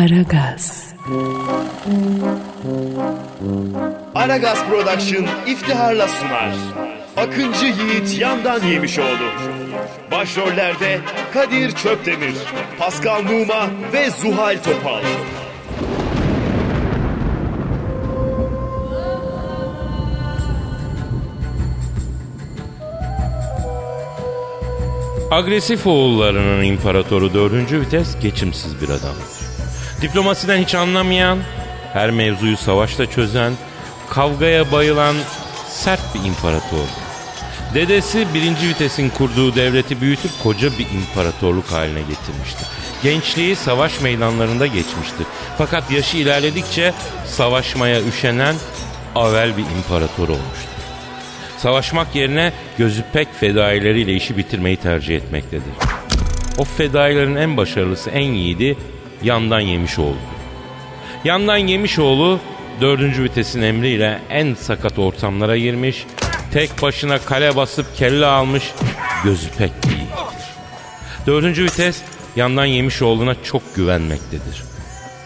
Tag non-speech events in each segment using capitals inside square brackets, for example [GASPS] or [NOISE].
Aragaz, Aragaz Production iftiharla sunar. Akıncı Yiğit Yandan Yemişoğlu. Başrollerde Kadir Çöptemir, Pascal Numa ve Zuhal Topal. Agresif oğullarının imparatoru 4. vites geçimsiz bir adam. Diplomasiden hiç anlamayan, her mevzuyu savaşla çözen, kavgaya bayılan sert bir imparator. Dedesi 1. vitesin kurduğu devleti büyütüp koca bir imparatorluk haline getirmişti. Gençliği savaş meydanlarında geçmişti. Fakat yaşı ilerledikçe savaşmaya üşenen avel bir imparator olmuştu. Savaşmak yerine gözü pek fedaileriyle işi bitirmeyi tercih etmektedir. O fedailerin en başarılısı, en yiğidi yandan yemiş oldu. Yandan Yemişoğlu dördüncü vitesin emriyle en sakat ortamlara girmiş, tek başına kale basıp kelle almış, gözü pek iyi. Dördüncü vites yandan Yemişoğlu'na çok güvenmektedir.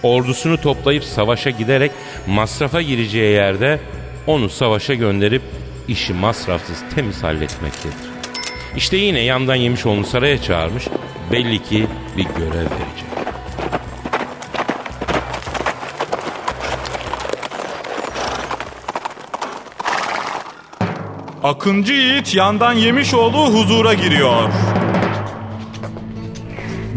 Ordusunu toplayıp savaşa giderek masrafa gireceği yerde onu savaşa gönderip işi masrafsız temiz halletmektedir. İşte yine yandan Yemişoğlu'nu saraya çağırmış, belli ki bir görev verecek. Akıncı Yiğit yandan Yemişoğlu huzura giriyor.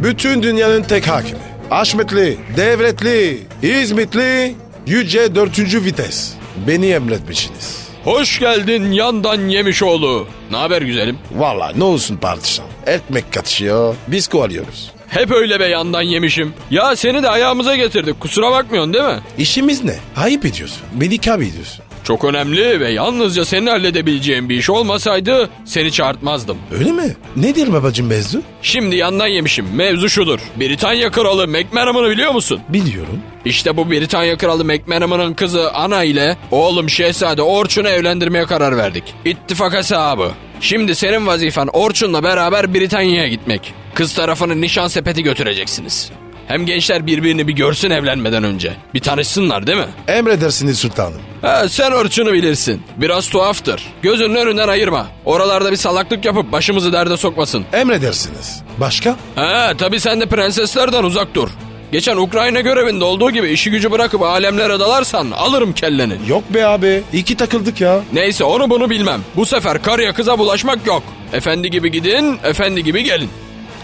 Bütün dünyanın tek hakimi. Haşmetli, devletli, İzmitli, yüce dörtüncü vites. Beni emretmişsiniz. Hoş geldin yandan Yemişoğlu. Ne haber güzelim? Vallahi ne olsun padişah. Ekmek katışıyor, biz kovalıyoruz. Hep öyle be yandan yemişim. Ya seni de ayağımıza getirdik kusura bakmıyorsun değil mi? İşimiz ne? Ayıp ediyorsun. Beni kab ediyorsun. Çok önemli ve yalnızca senin halledebileceğin bir iş olmasaydı seni çağırtmazdım. Öyle mi? Nedir babacım Bezdu? Şimdi yandan yemişim. Mevzu şudur. Britanya kralı McManaman'ı biliyor musun? Biliyorum. İşte bu Britanya kralı McManaman'ın kızı Ana ile oğlum Şehzade Orçun'u evlendirmeye karar verdik. İttifak hesabı. Şimdi senin vazifen Orçun'la beraber Britanya'ya gitmek. Kız tarafının nişan sepeti götüreceksiniz. Hem gençler birbirini bir görsün evlenmeden önce. Bir tanışsınlar değil mi? Emredersiniz sultanım. Ha, sen Orçun'u bilirsin. Biraz tuhaftır. Gözünün önünden ayırma. Oralarda bir salaklık yapıp başımızı derde sokmasın. Emredersiniz. Başka? Ha, tabii sen de prenseslerden uzak dur. Geçen Ukrayna görevinde olduğu gibi işi gücü bırakıp alemlere dalarsan alırım kelleni. Yok be abi. İki takıldık ya. Neyse onu bunu bilmem. Bu sefer karıya kıza bulaşmak yok. Efendi gibi gidin, efendi gibi gelin.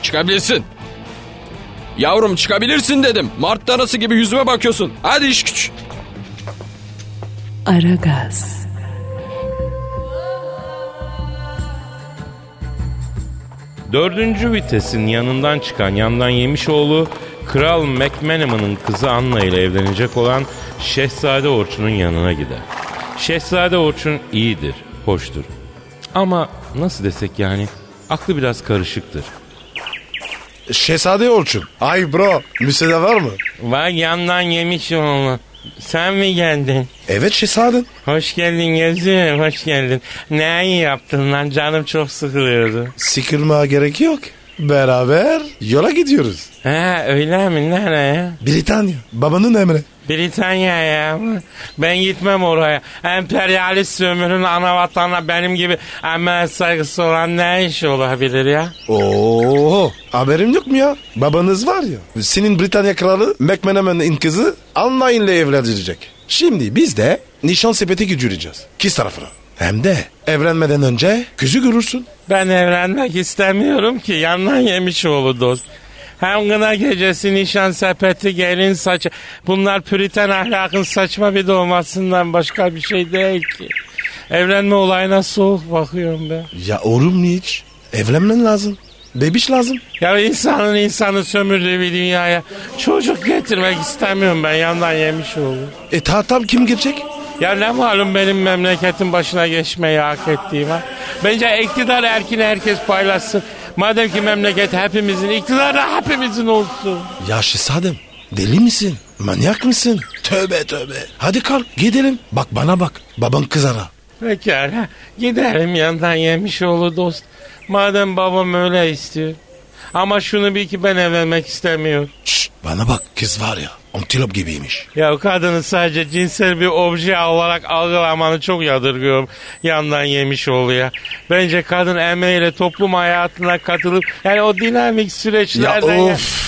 Çıkabilirsin. Yavrum çıkabilirsin dedim. Mart danası gibi yüzüme bakıyorsun. Hadi iş güç. Aragaz, Dördüncü vitesin yanından çıkan yandan Yemişoğlu Kral McManaman'ın kızı Anna ile evlenecek olan Şehzade Orçun'un yanına gider. Şehzade Orçun iyidir, hoştur. Ama nasıl desek yani aklı biraz karışıktır. Şehzade Orçun. Ay bro. Müsaade var mı? Vay yandan Yemişoğlu. Sen mi geldin? Evet şehzadem. Hoş geldin gözüm, hoş geldin. Ne iyi yaptın lan canım çok sıkılıyordu. Sıkılmaya gerek yok. Beraber yola gidiyoruz. Ha öyle mi nereye? Britanya. Babanın emri. Britanya ya. Ben gitmem oraya. Emperyalist sömürün ana vatanına benim gibi emel saygısı olan ne iş olabilir ya? Oo, haberim yok mu ya? Babanız var ya. Senin Britanya kralı McManaman'ın kızı Anna ile evlendirecek. Şimdi biz de nişan sepeti gücüreceğiz. Kız tarafına. Hem de evlenmeden önce kızı görürsün. Ben evlenmek istemiyorum ki yandan yemiş oğlu dost. Hem kına gecesi nişan sepeti gelin saçı. Bunlar püriten ahlakın saçma bir doğmasından başka bir şey değil ki. Evlenme olayına soğuk bakıyorum ben. Ya olur mu hiç? Evlenmen lazım. Bebiş lazım. Ya insanın insanı sömürdüğü bir dünyaya çocuk getirmek istemiyorum ben yandan yemiş oğlu. E tahtam kim girecek? Ya ne malum benim memleketin başına geçmeyi hak ettiğim ha. Bence iktidar erkini herkes paylaşsın. Madem ki memleket hepimizin, iktidar da hepimizin olsun. Ya şehzadem deli misin? Manyak mısın? Tövbe tövbe. Hadi kalk gidelim. Bak bana bak. Baban kızara. Pekala giderim yandan yemiş oğlu dost. Madem babam öyle istiyor. Ama şunu bil ki ben evlenmek istemiyorum. Şşş, bana bak kız var ya antilop gibiymiş. Ya kadını sadece cinsel bir obje olarak algılamanı çok yadırgıyorum. Yandan yemiş oluyor. Bence kadın emeğiyle toplum hayatına katılıp yani o dinamik Ya süreçlerden... ya- of.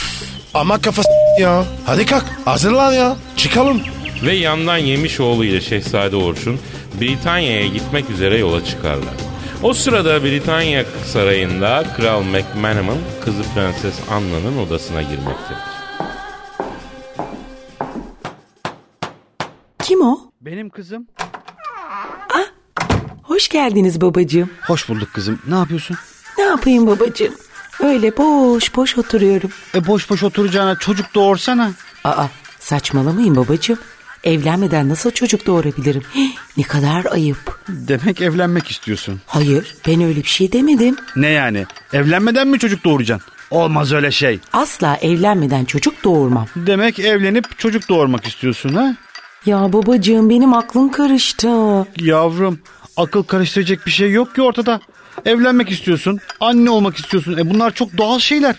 Ama kafası [LAUGHS] ya. Hadi kalk hazırlan ya. Çıkalım. Ve yandan yemiş oğlu ile Şehzade Orçun Britanya'ya gitmek üzere yola çıkarlar. O sırada Britanya sarayında Kral McManaman kızı Prenses Anna'nın odasına girmektedir. Kim o? Benim kızım. Hoş geldiniz babacığım. Hoş bulduk kızım. Ne yapıyorsun? Ne yapayım babacığım? Öyle boş boş oturuyorum. E boş boş oturacağına çocuk doğursana. Aa saçmalamayın babacığım. Evlenmeden nasıl çocuk doğurabilirim? Hih, ne kadar ayıp. Demek evlenmek istiyorsun. Hayır ben öyle bir şey demedim. Ne yani? Evlenmeden mi çocuk doğuracaksın? Olmaz öyle şey. Asla evlenmeden çocuk doğurmam. Demek evlenip çocuk doğurmak istiyorsun ha? Ya babacığım benim aklım karıştı. Yavrum akıl karıştıracak bir şey yok ki ortada. Evlenmek istiyorsun, anne olmak istiyorsun. E bunlar çok doğal şeyler.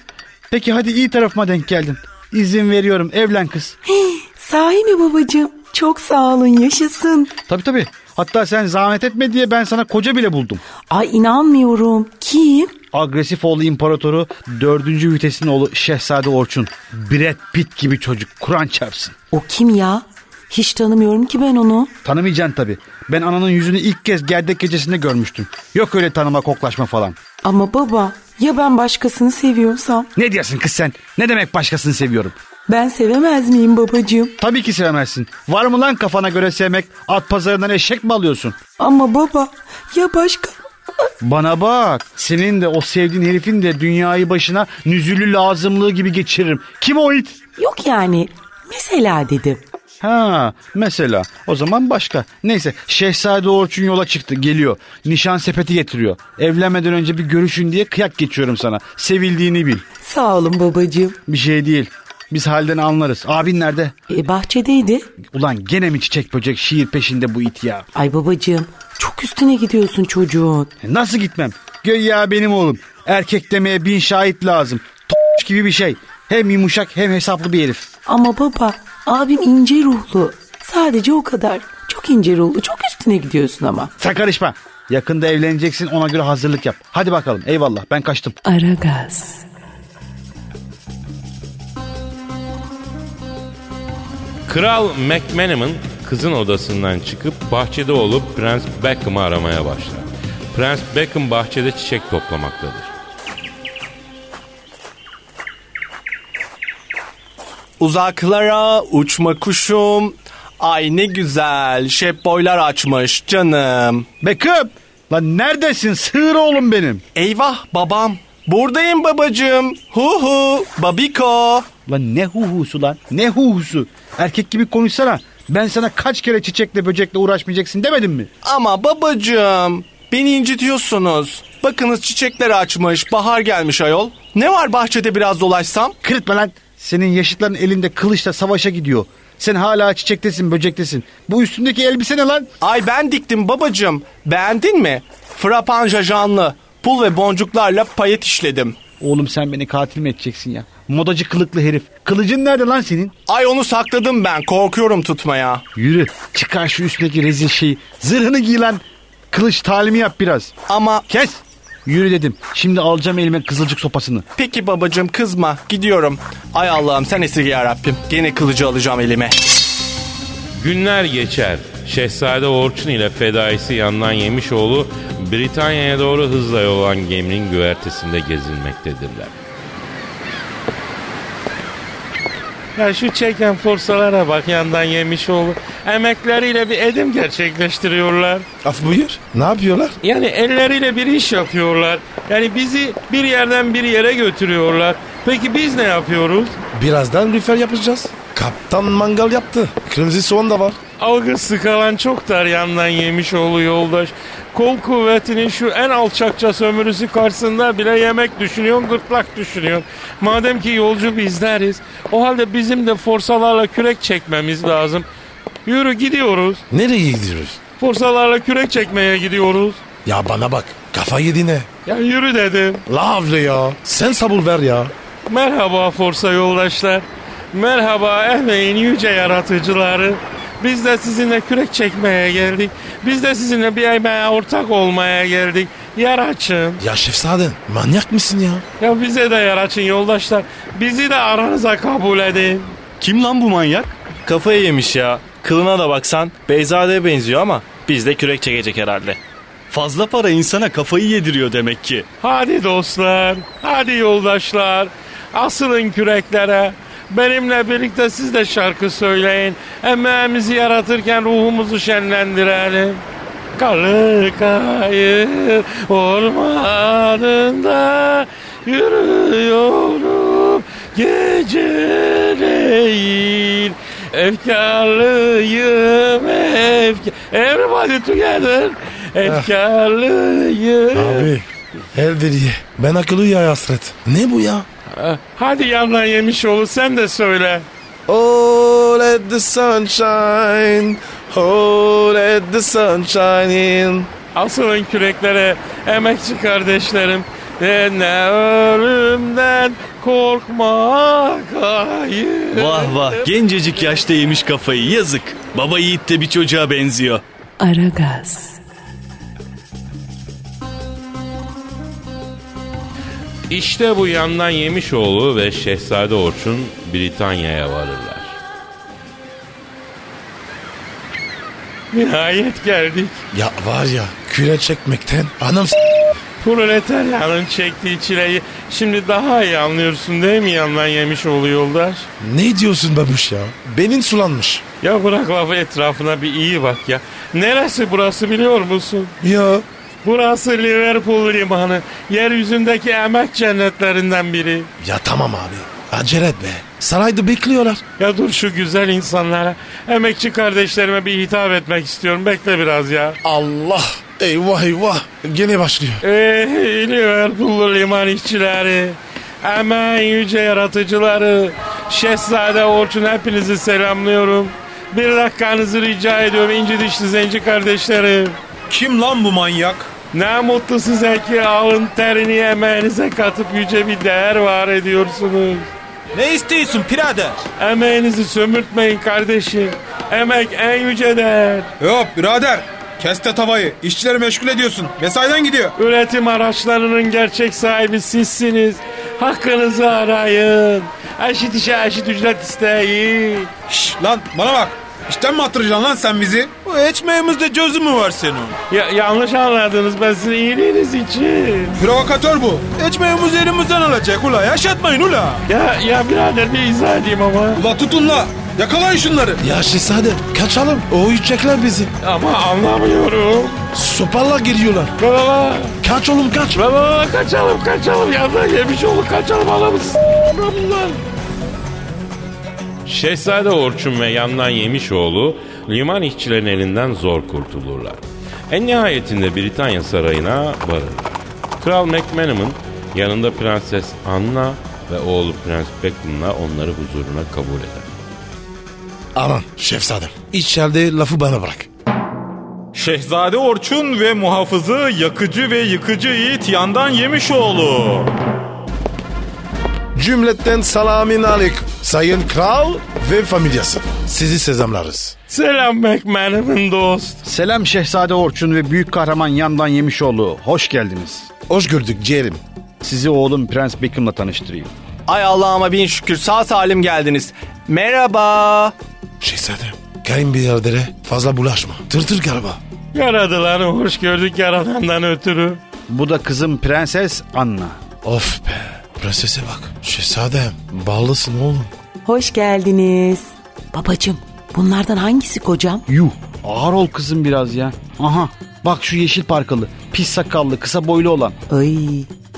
Peki hadi iyi tarafıma denk geldin. İzin veriyorum evlen kız. [GASPS] Sahi mi babacığım? Çok sağ olun yaşasın. Tabii tabii. Hatta sen zahmet etme diye ben sana koca bile buldum. Ay inanmıyorum. Kim? Agresif oğlu imparatoru dördüncü vitesin oğlu Şehzade Orçun. Brad Pitt gibi çocuk Kur'an çarpsın. O kim ya? Hiç tanımıyorum ki ben onu. Tanımayacaksın tabii. Ben ananın yüzünü ilk kez gerdek gecesinde görmüştüm. Yok öyle tanıma koklaşma falan. Ama baba ya ben başkasını seviyorsam? Ne diyorsun kız sen? Ne demek başkasını seviyorum? Ben sevemez miyim babacığım? Tabii ki sevemezsin. Var mı lan kafana göre sevmek? At pazarından eşek mi alıyorsun? Ama baba ya başka? Bana bak. Senin de o sevdiğin herifin de dünyayı başına nüzülü lazımlığı gibi geçiririm. Kim o it? Yok yani. Mesela dedim. Ha mesela o zaman başka. Neyse Şehzade Orçun yola çıktı geliyor. Nişan sepeti getiriyor. Evlenmeden önce bir görüşün diye kıyak geçiyorum sana. Sevildiğini bil. Sağ olun babacığım. Bir şey değil. Biz halden anlarız. Abin nerede? E, bahçedeydi. Ulan gene mi çiçek böcek şiir peşinde bu it ya? Ay babacığım çok üstüne gidiyorsun çocuğun. E, Nasıl gitmem? Göya benim oğlum. Erkek demeye bin şahit lazım. T- gibi bir şey. Hem yumuşak hem hesaplı bir herif. Ama baba abim ince ruhlu. Sadece o kadar. Çok ince ruhlu çok üstüne gidiyorsun ama. Sen karışma. Yakında evleneceksin ona göre hazırlık yap. Hadi bakalım eyvallah ben kaçtım. Aragaz. Kral McManaman kızın odasından çıkıp bahçede olup Prens Beckham'ı aramaya başlar. Prens Beckham bahçede çiçek toplamaktadır. Uzaklara uçma kuşum. Ay ne güzel şep boylar açmış canım. Beckham! Lan neredesin sığır oğlum benim? Eyvah babam. Buradayım babacığım. Hu hu babiko. Lan ne huhusu lan ne huhusu? Erkek gibi konuşsana. Ben sana kaç kere çiçekle böcekle uğraşmayacaksın demedim mi? Ama babacığım beni incitiyorsunuz. Bakınız çiçekler açmış bahar gelmiş ayol. Ne var bahçede biraz dolaşsam? Kırıtma lan. Senin yaşıtların elinde kılıçla savaşa gidiyor. Sen hala çiçektesin böcektesin. Bu üstündeki elbise ne lan? Ay ben diktim babacığım. Beğendin mi? Frapan jajanlı. Pul ve boncuklarla payet işledim. Oğlum sen beni katil mi edeceksin ya? Modacı kılıklı herif. Kılıcın nerede lan senin? Ay onu sakladım ben korkuyorum tutmaya. Yürü çıkar şu üstündeki rezil şeyi. Zırhını giy lan. Kılıç talimi yap biraz. Ama Kes. Yürü dedim. Şimdi alacağım elime kızılcık sopasını. Peki babacığım kızma gidiyorum. Ay Allah'ım sen esir ya Rabbim. Gene kılıcı alacağım elime. Günler geçer. Şehzade Orçun ile fedaisi yandan Yemişoğlu Britanya'ya doğru hızla yol alan geminin güvertesinde gezinmektedirler. Ya şu çeken forsalara bak yandan Yemişoğlu. Emekleriyle bir edim gerçekleştiriyorlar. Af buyur. Ne yapıyorlar? Yani elleriyle bir iş yapıyorlar. Yani bizi bir yerden bir yere götürüyorlar. Peki biz ne yapıyoruz? Birazdan lüfer yapacağız. Kaptan mangal yaptı. Kırmızı soğan da var. Algısı kalan çok dar yandan yemiş oğlu yoldaş. Kol kuvvetinin şu en alçakça sömürüsü karşısında bile yemek düşünüyorsun, gırtlak düşünüyorsun. Madem ki yolcu bizleriz, o halde bizim de forsalarla kürek çekmemiz lazım. Yürü gidiyoruz. Nereye gidiyoruz? Forsalarla kürek çekmeye gidiyoruz. Ya bana bak kafa yedi ne? Ya yürü dedim. Lovely ya. Sen sabır ver ya. Merhaba Forsa yoldaşlar. Merhaba emeğin yüce yaratıcıları. Biz de sizinle kürek çekmeye geldik. Biz de sizinle bir emeğe ortak olmaya geldik. Yer açın. Ya şefzadem manyak mısın ya? Ya bize de yer açın yoldaşlar. Bizi de aranıza kabul edin. Kim lan bu manyak? Kafayı yemiş ya. Kılına da baksan Beyzade'ye benziyor ama bizde kürek çekecek herhalde. Fazla para insana kafayı yediriyor demek ki. Hadi dostlar, hadi yoldaşlar. Asılın küreklere. Benimle birlikte siz de şarkı söyleyin. Emeğimizi yaratırken ruhumuzu şenlendirelim. Karlı kayır ormanında yürüyorum geceleyin. Efkarlıyım efkar. Everybody together. Efkarlıyım. Abi Elveriye ben akıllı ya hasret. Ne bu ya? Hadi yandan yemiş olu sen de söyle. Oh let the sunshine Oh let the sunshine in Asılın küreklere emekçi kardeşlerim. Ve ne ölümden korkmak hayır. Vah vah gencecik yaşta yemiş kafayı yazık. Baba yiğit de bir çocuğa benziyor. Aragaz, İşte bu yandan Yemişoğlu ve Şehzade Orçun Britanya'ya varırlar. Nihayet geldik. Ya var ya küre çekmekten anam s- Proletaryanın çektiği çileyi şimdi daha iyi anlıyorsun değil mi yandan Yemişoğlu yoldaş? Ne diyorsun babuş ya? Benin sulanmış. Ya bırak lafı etrafına bir iyi bak ya. Neresi burası biliyor musun? Ya Burası Liverpool limanı. Yeryüzündeki emek cennetlerinden biri. ya tamam abi. Acele et be. Sarayda bekliyorlar. Ya dur şu güzel insanlara, emekçi kardeşlerime bir hitap etmek istiyorum. Bekle biraz ya. Allah. Eyvah eyvah. Gene başlıyor. Ey Liverpool liman işçileri, emeğin yüce yaratıcıları, Şehzade Orçun hepinizi selamlıyorum. Bir dakikanızı rica ediyorum inci dişli zenci kardeşlerim. Kim lan bu manyak? Ne mutlu size ki alın terini emeğinize katıp yüce bir değer var ediyorsunuz. Ne istiyorsun pirader? Emeğinizi sömürtmeyin kardeşim. Emek en yüce değer. Yok birader. Kes de tavayı. İşçileri meşgul ediyorsun. Mesaiden gidiyor. Üretim araçlarının gerçek sahibi sizsiniz. Hakkınızı arayın. Eşit işe eşit ücret isteyin. Şş, lan bana bak. İşten mi attıracaksın lan sen bizi? Bu ekmeğimizde gözü mü var senin? Ya, yanlış anladınız ben sizin iyiliğiniz için. Provokatör bu. Ekmeğimiz elimizden alacak ula yaşatmayın ula. Ya, ya birader bir izah edeyim ama. Ula tutun la. Yakalayın şunları. Ya şehzade kaçalım. O yiyecekler bizi. Ama anlamıyorum. Sopalla giriyorlar. Baba, Kaç oğlum kaç. baba kaçalım kaçalım. Yandan yemiş olduk kaçalım anamız. Bunlar. Şehzade Orçun ve yandan Yemişoğlu liman işçilerin elinden zor kurtulurlar. En nihayetinde Britanya sarayına varırlar. Kral McManaman yanında Prenses Anna ve oğlu Prens Beckham'la onları huzuruna kabul eder. Aman şehzadem. İçeride lafı bana bırak. Şehzade Orçun ve muhafızı yakıcı ve yıkıcı Yiğit yandan yemiş oğlu. Cümletten salamin aleyküm. Sayın kral ve familyası. Sizi selamlarız. Selam McManaman dost. Selam Şehzade Orçun ve büyük kahraman yandan Yemişoğlu. Hoş geldiniz. Hoş gördük ciğerim. Sizi oğlum Prens Beckham'la tanıştırayım. Ay Allah'ıma bin şükür sağ salim geldiniz. Merhaba. Şehzadem. Kayınbiradere fazla bulaşma. Tırtır galiba. Yaradılanı hoş gördük yaradandan ötürü. Bu da kızım Prenses Anna. Of be. Prensese bak. Şehzadem. Ballısın oğlum. hoş geldiniz. Babacım, bunlardan hangisi kocam? Yuh ağır ol kızım biraz ya. Aha bak şu yeşil parkalı, pis sakallı, kısa boylu olan. Ay,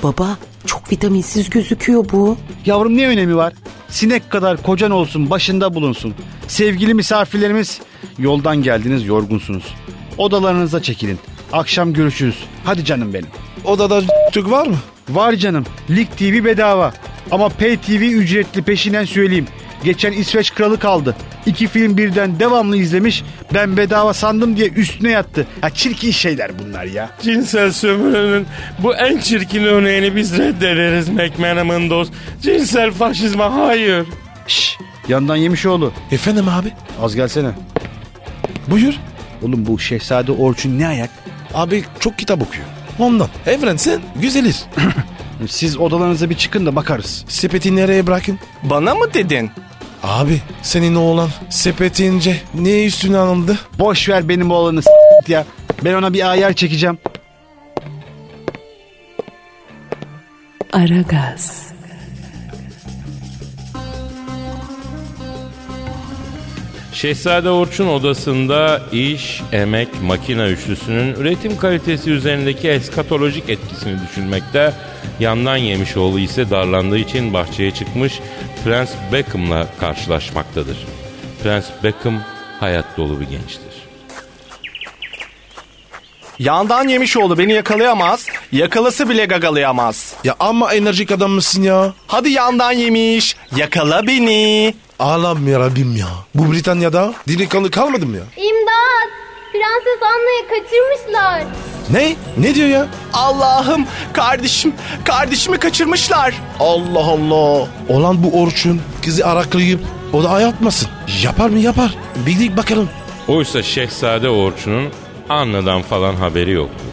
baba, çok vitaminsiz gözüküyor bu. Yavrum ne önemi var? Sinek kadar kocan olsun başında bulunsun. Sevgili misafirlerimiz yoldan geldiniz yorgunsunuz. Odalarınıza çekilin. Akşam görüşürüz. Hadi canım benim. Odada Türk var mı? Var canım. Lig TV bedava. Ama Pay TV ücretli peşinden söyleyeyim. Geçen İsveç kralı kaldı. İki film birden devamlı izlemiş. Ben bedava sandım diye üstüne yattı. Ya çirkin şeyler bunlar ya. Cinsel sömürünün bu en çirkin örneğini biz reddederiz McManaman dost. Cinsel faşizme hayır. Şş, yandan yemiş oğlu. Efendim abi? Az gelsene. Buyur. Oğlum bu Şehzade Orçun ne ayak? Abi çok kitap okuyor. Ondan. Evren sen güzelir. [LAUGHS] Siz odalarınıza bir çıkın da bakarız. Sepeti nereye bırakın? Bana mı dedin? Abi senin oğlan sepetince ne üstüne alındı? Boş ver benim oğlanı s- ya. Ben ona bir ayar çekeceğim. Aragaz, Şehzade Orçun odasında iş, emek, makine üçlüsünün üretim kalitesi üzerindeki eskatolojik etkisini düşünmekte, yandan yemiş oğlu ise darlandığı için bahçeye çıkmış Prens Beckham'la karşılaşmaktadır. Prens Beckham hayat dolu bir gençtir. Yandan yemiş oldu beni yakalayamaz. Yakalası bile gagalayamaz. Ya ama enerjik adam mısın ya? Hadi yandan yemiş. Yakala beni. Ağlam ya Rabbim ya. Bu Britanya'da delikanlı kalmadım ya. İmdat! Prenses Anna'yı kaçırmışlar. Ne? Ne diyor ya? Allah'ım kardeşim kardeşimi kaçırmışlar. Allah Allah. Olan bu Orçun kızı araklayıp o da ayatmasın. Yapar mı yapar. Bildik bakalım. Oysa Şehzade Orçun'un Anna'dan falan haberi yoktu.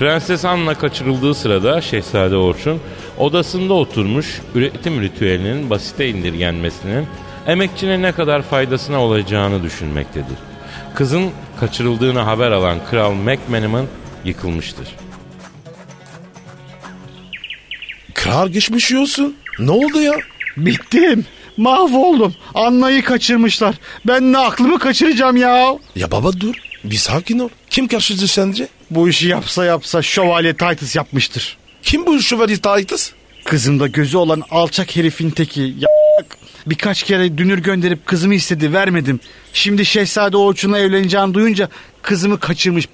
Prenses Anna kaçırıldığı sırada Şehzade Orçun odasında oturmuş üretim ritüelinin basite indirgenmesinin emekçine ne kadar faydasına olacağını düşünmektedir. Kızın kaçırıldığını haber alan Kral MacManaman yıkılmıştır. Kral geçmiş yiyorsun. Ne oldu ya? Bittim. Mahvoldum. Anna'yı kaçırmışlar. Ben ne aklımı kaçıracağım ya. Ya baba dur. Bir sakin ol. Kim karşıcı sence? Bu işi yapsa yapsa şövalye Titus yapmıştır. Kim bu şövalye Titus? Kızımda gözü olan alçak herifin teki. Ya birkaç kere dünür gönderip kızımı istedi vermedim. Şimdi Şehzade Orçun'la evleneceğini duyunca kızımı kaçırmış.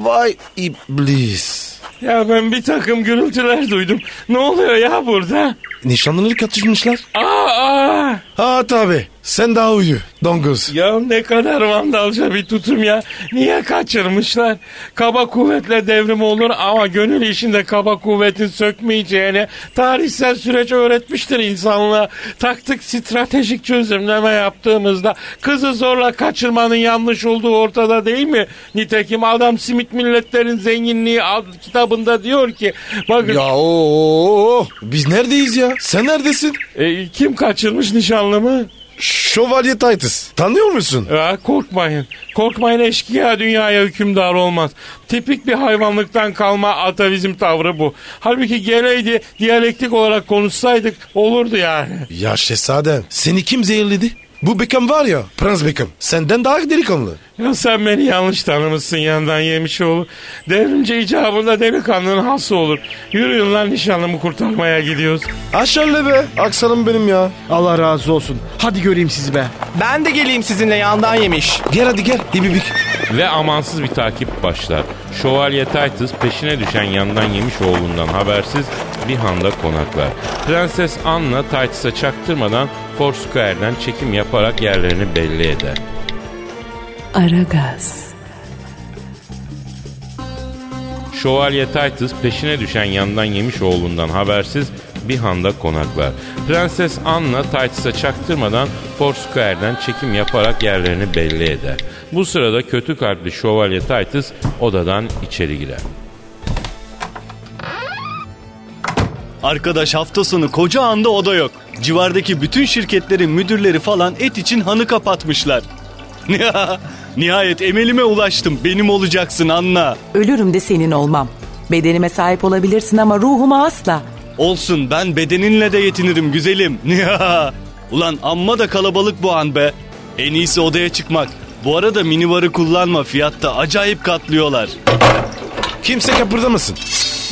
Vay iblis. Ya ben bir takım gürültüler duydum. Ne oluyor ya burada? Nişanlını kaçırmışlar. Aa, aa! Ha tabi. Sen daha uyu. Donguz. Ya ne kadar vandalca bir tutum ya. Niye kaçırmışlar? Kaba kuvvetle devrim olur ama gönül işinde kaba kuvvetin sökmeyeceğini tarihsel süreç öğretmiştir insanlığa. Taktık stratejik çözümleme yaptığımızda kızı zorla kaçırmanın yanlış olduğu ortada değil mi? Nitekim adam simit milletlerin zenginliği kitabında diyor ki bakın Ya o biz neredeyiz ya? Sen neredesin? e, kim kaçırmış nişanlımı? Şövalye Titus. Tanıyor musun? Ya korkmayın. Korkmayın eşkıya dünyaya hükümdar olmaz. Tipik bir hayvanlıktan kalma atavizm tavrı bu. Halbuki geleydi diyalektik olarak konuşsaydık olurdu yani. Ya şehzadem seni kim zehirledi? Bu Beckham var ya Prens Beckham senden daha delikanlı. Ya sen beni yanlış tanımışsın yandan yemiş oğlu. Devrimci icabında delikanlının hası olur. Yürüyün lan nişanlımı kurtarmaya gidiyoruz. Aşağılı be aksanım benim ya. Allah razı olsun. Hadi göreyim sizi be. Ben de geleyim sizinle yandan yemiş. Gel hadi gel ibibik. Ve amansız bir takip başlar. Şövalye Titus peşine düşen yandan yemiş oğlundan habersiz bir handa konaklar. Prenses Anna Titus'a çaktırmadan Foursquare'den çekim yaparak yerlerini belli eder. Aragaz, Şövalye Titus peşine düşen yandan yemiş oğlundan habersiz bir handa konaklar. Prenses Anna Titus'a çaktırmadan Foursquare'den çekim yaparak yerlerini belli eder. Bu sırada kötü kalpli Şövalye Titus odadan içeri girer. Arkadaş hafta sonu koca anda oda yok. Civardaki bütün şirketlerin müdürleri falan et için hanı kapatmışlar. [LAUGHS] Nihayet emelime ulaştım. Benim olacaksın Anna. ölürüm de senin olmam. Bedenime sahip olabilirsin ama ruhuma asla. Olsun ben bedeninle de yetinirim güzelim. [LAUGHS] Ulan amma da kalabalık bu an be. En iyisi odaya çıkmak. Bu arada minibarı kullanma fiyatta acayip katlıyorlar. Kimse kıpırdamasın.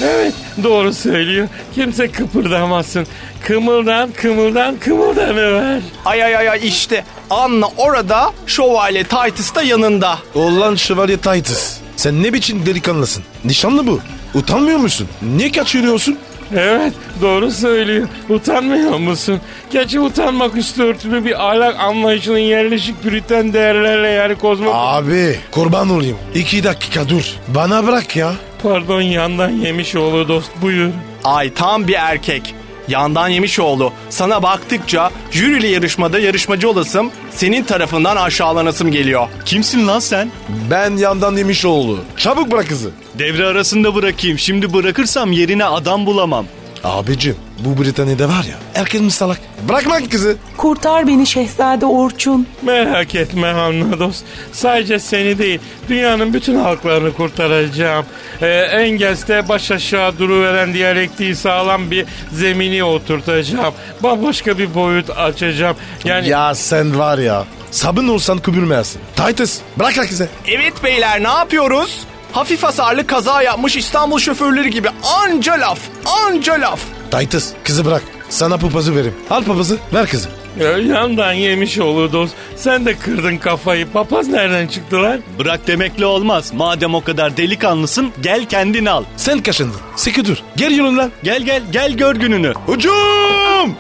Evet doğru söylüyor. Kimse kıpırdamasın. Kımıldan kımıldan kımıldanıver. Ay ay ay ay işte Anna orada şövalye Titus da yanında. Ulan şövalye Titus. Sen ne biçim delikanlısın? Nişanlı bu. Utanmıyor musun? Niye kaçırıyorsun? Evet doğru söylüyor. Utanmıyor musun? Gerçi utanmak üstü örtülü bir ahlak anlayışının yerleşik püriten değerlerle yani kozmos... Abi kurban olayım. İki dakika dur. Bana bırak ya. Pardon yandan yemiş oğlu dost buyur. Ay tam bir erkek. Yandan Yemişoğlu. Sana baktıkça jürili yarışmada yarışmacı olasım senin tarafından aşağılanasım geliyor. Kimsin lan sen? Ben yandan demiş oğlu. Çabuk bırak kızı. Devre arasında bırakayım. Şimdi bırakırsam yerine adam bulamam. Abicim bu Britanya'da var ya herkes mi salak? Bırakma kızı. Kurtar beni Şehzade Orçun. Merak etme Hanna dost. Sadece seni değil dünyanın bütün halklarını kurtaracağım. Ee, Engels'te baş aşağı duruveren diyalektiği sağlam bir zemini oturtacağım. Bambaşka bir boyut açacağım. Yani Ya sen var ya sabun olsan kübülmezsin. Titus bırak kızı. Evet beyler ne yapıyoruz? Hafif hasarlı kaza yapmış İstanbul şoförleri gibi anca laf, anca laf. Titus kızı bırak. Sana papazı vereyim. Al papazı ver kızı. Ya, yandan yemiş oğlu dost. Sen de kırdın kafayı. Papaz nereden çıktı lan? Bırak demekle olmaz. Madem o kadar delikanlısın gel kendin al. Sen kaşındın. Sıkı dur. Gel yolundan. Gel gel gel gör gününü. Hücum!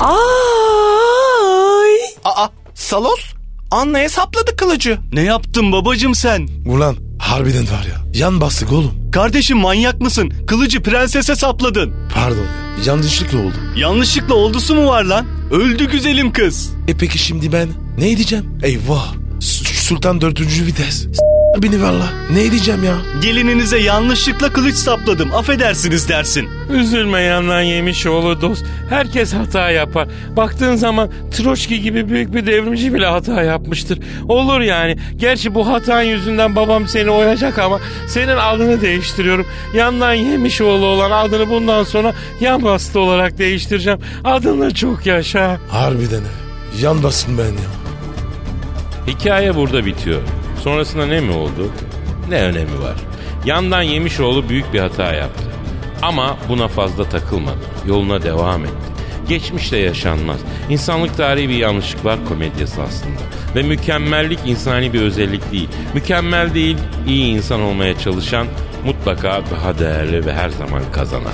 Ay. Aa Salos Anna'ya sapladı kılıcı. Ne yaptın babacım sen? Ulan harbiden var ya. Yan bastık oğlum. Kardeşim manyak mısın? Kılıcı prensese sapladın. Pardon ya. Yanlışlıkla oldu. Yanlışlıkla oldusu mu var lan? Öldü güzelim kız. E peki şimdi ben ne diyeceğim? Eyvah. Sultan dördüncü vites. Beni valla. Ne diyeceğim ya? Gelininize yanlışlıkla kılıç sapladım. Affedersiniz dersin. Üzülme yandan yemiş oğlu dost. Herkes hata yapar. Baktığın zaman Troçki gibi büyük bir devrimci bile hata yapmıştır. Olur yani. Gerçi bu hatan yüzünden babam seni oyacak ama senin adını değiştiriyorum. Yandan yemiş oğlu olan adını bundan sonra yan bastı olarak değiştireceğim. Adınla çok yaşa. Harbiden. Yan basın ben ya. Hikaye burada bitiyor. Sonrasında ne mi oldu? Ne önemi var? Yandan Yemişoğlu büyük bir hata yaptı. Ama buna fazla takılmadı. Yoluna devam etti. Geçmişte yaşanmaz. İnsanlık tarihi bir yanlışlıklar komedyası aslında. Ve mükemmellik insani bir özellik değil. Mükemmel değil, iyi insan olmaya çalışan mutlaka daha değerli ve her zaman kazanan.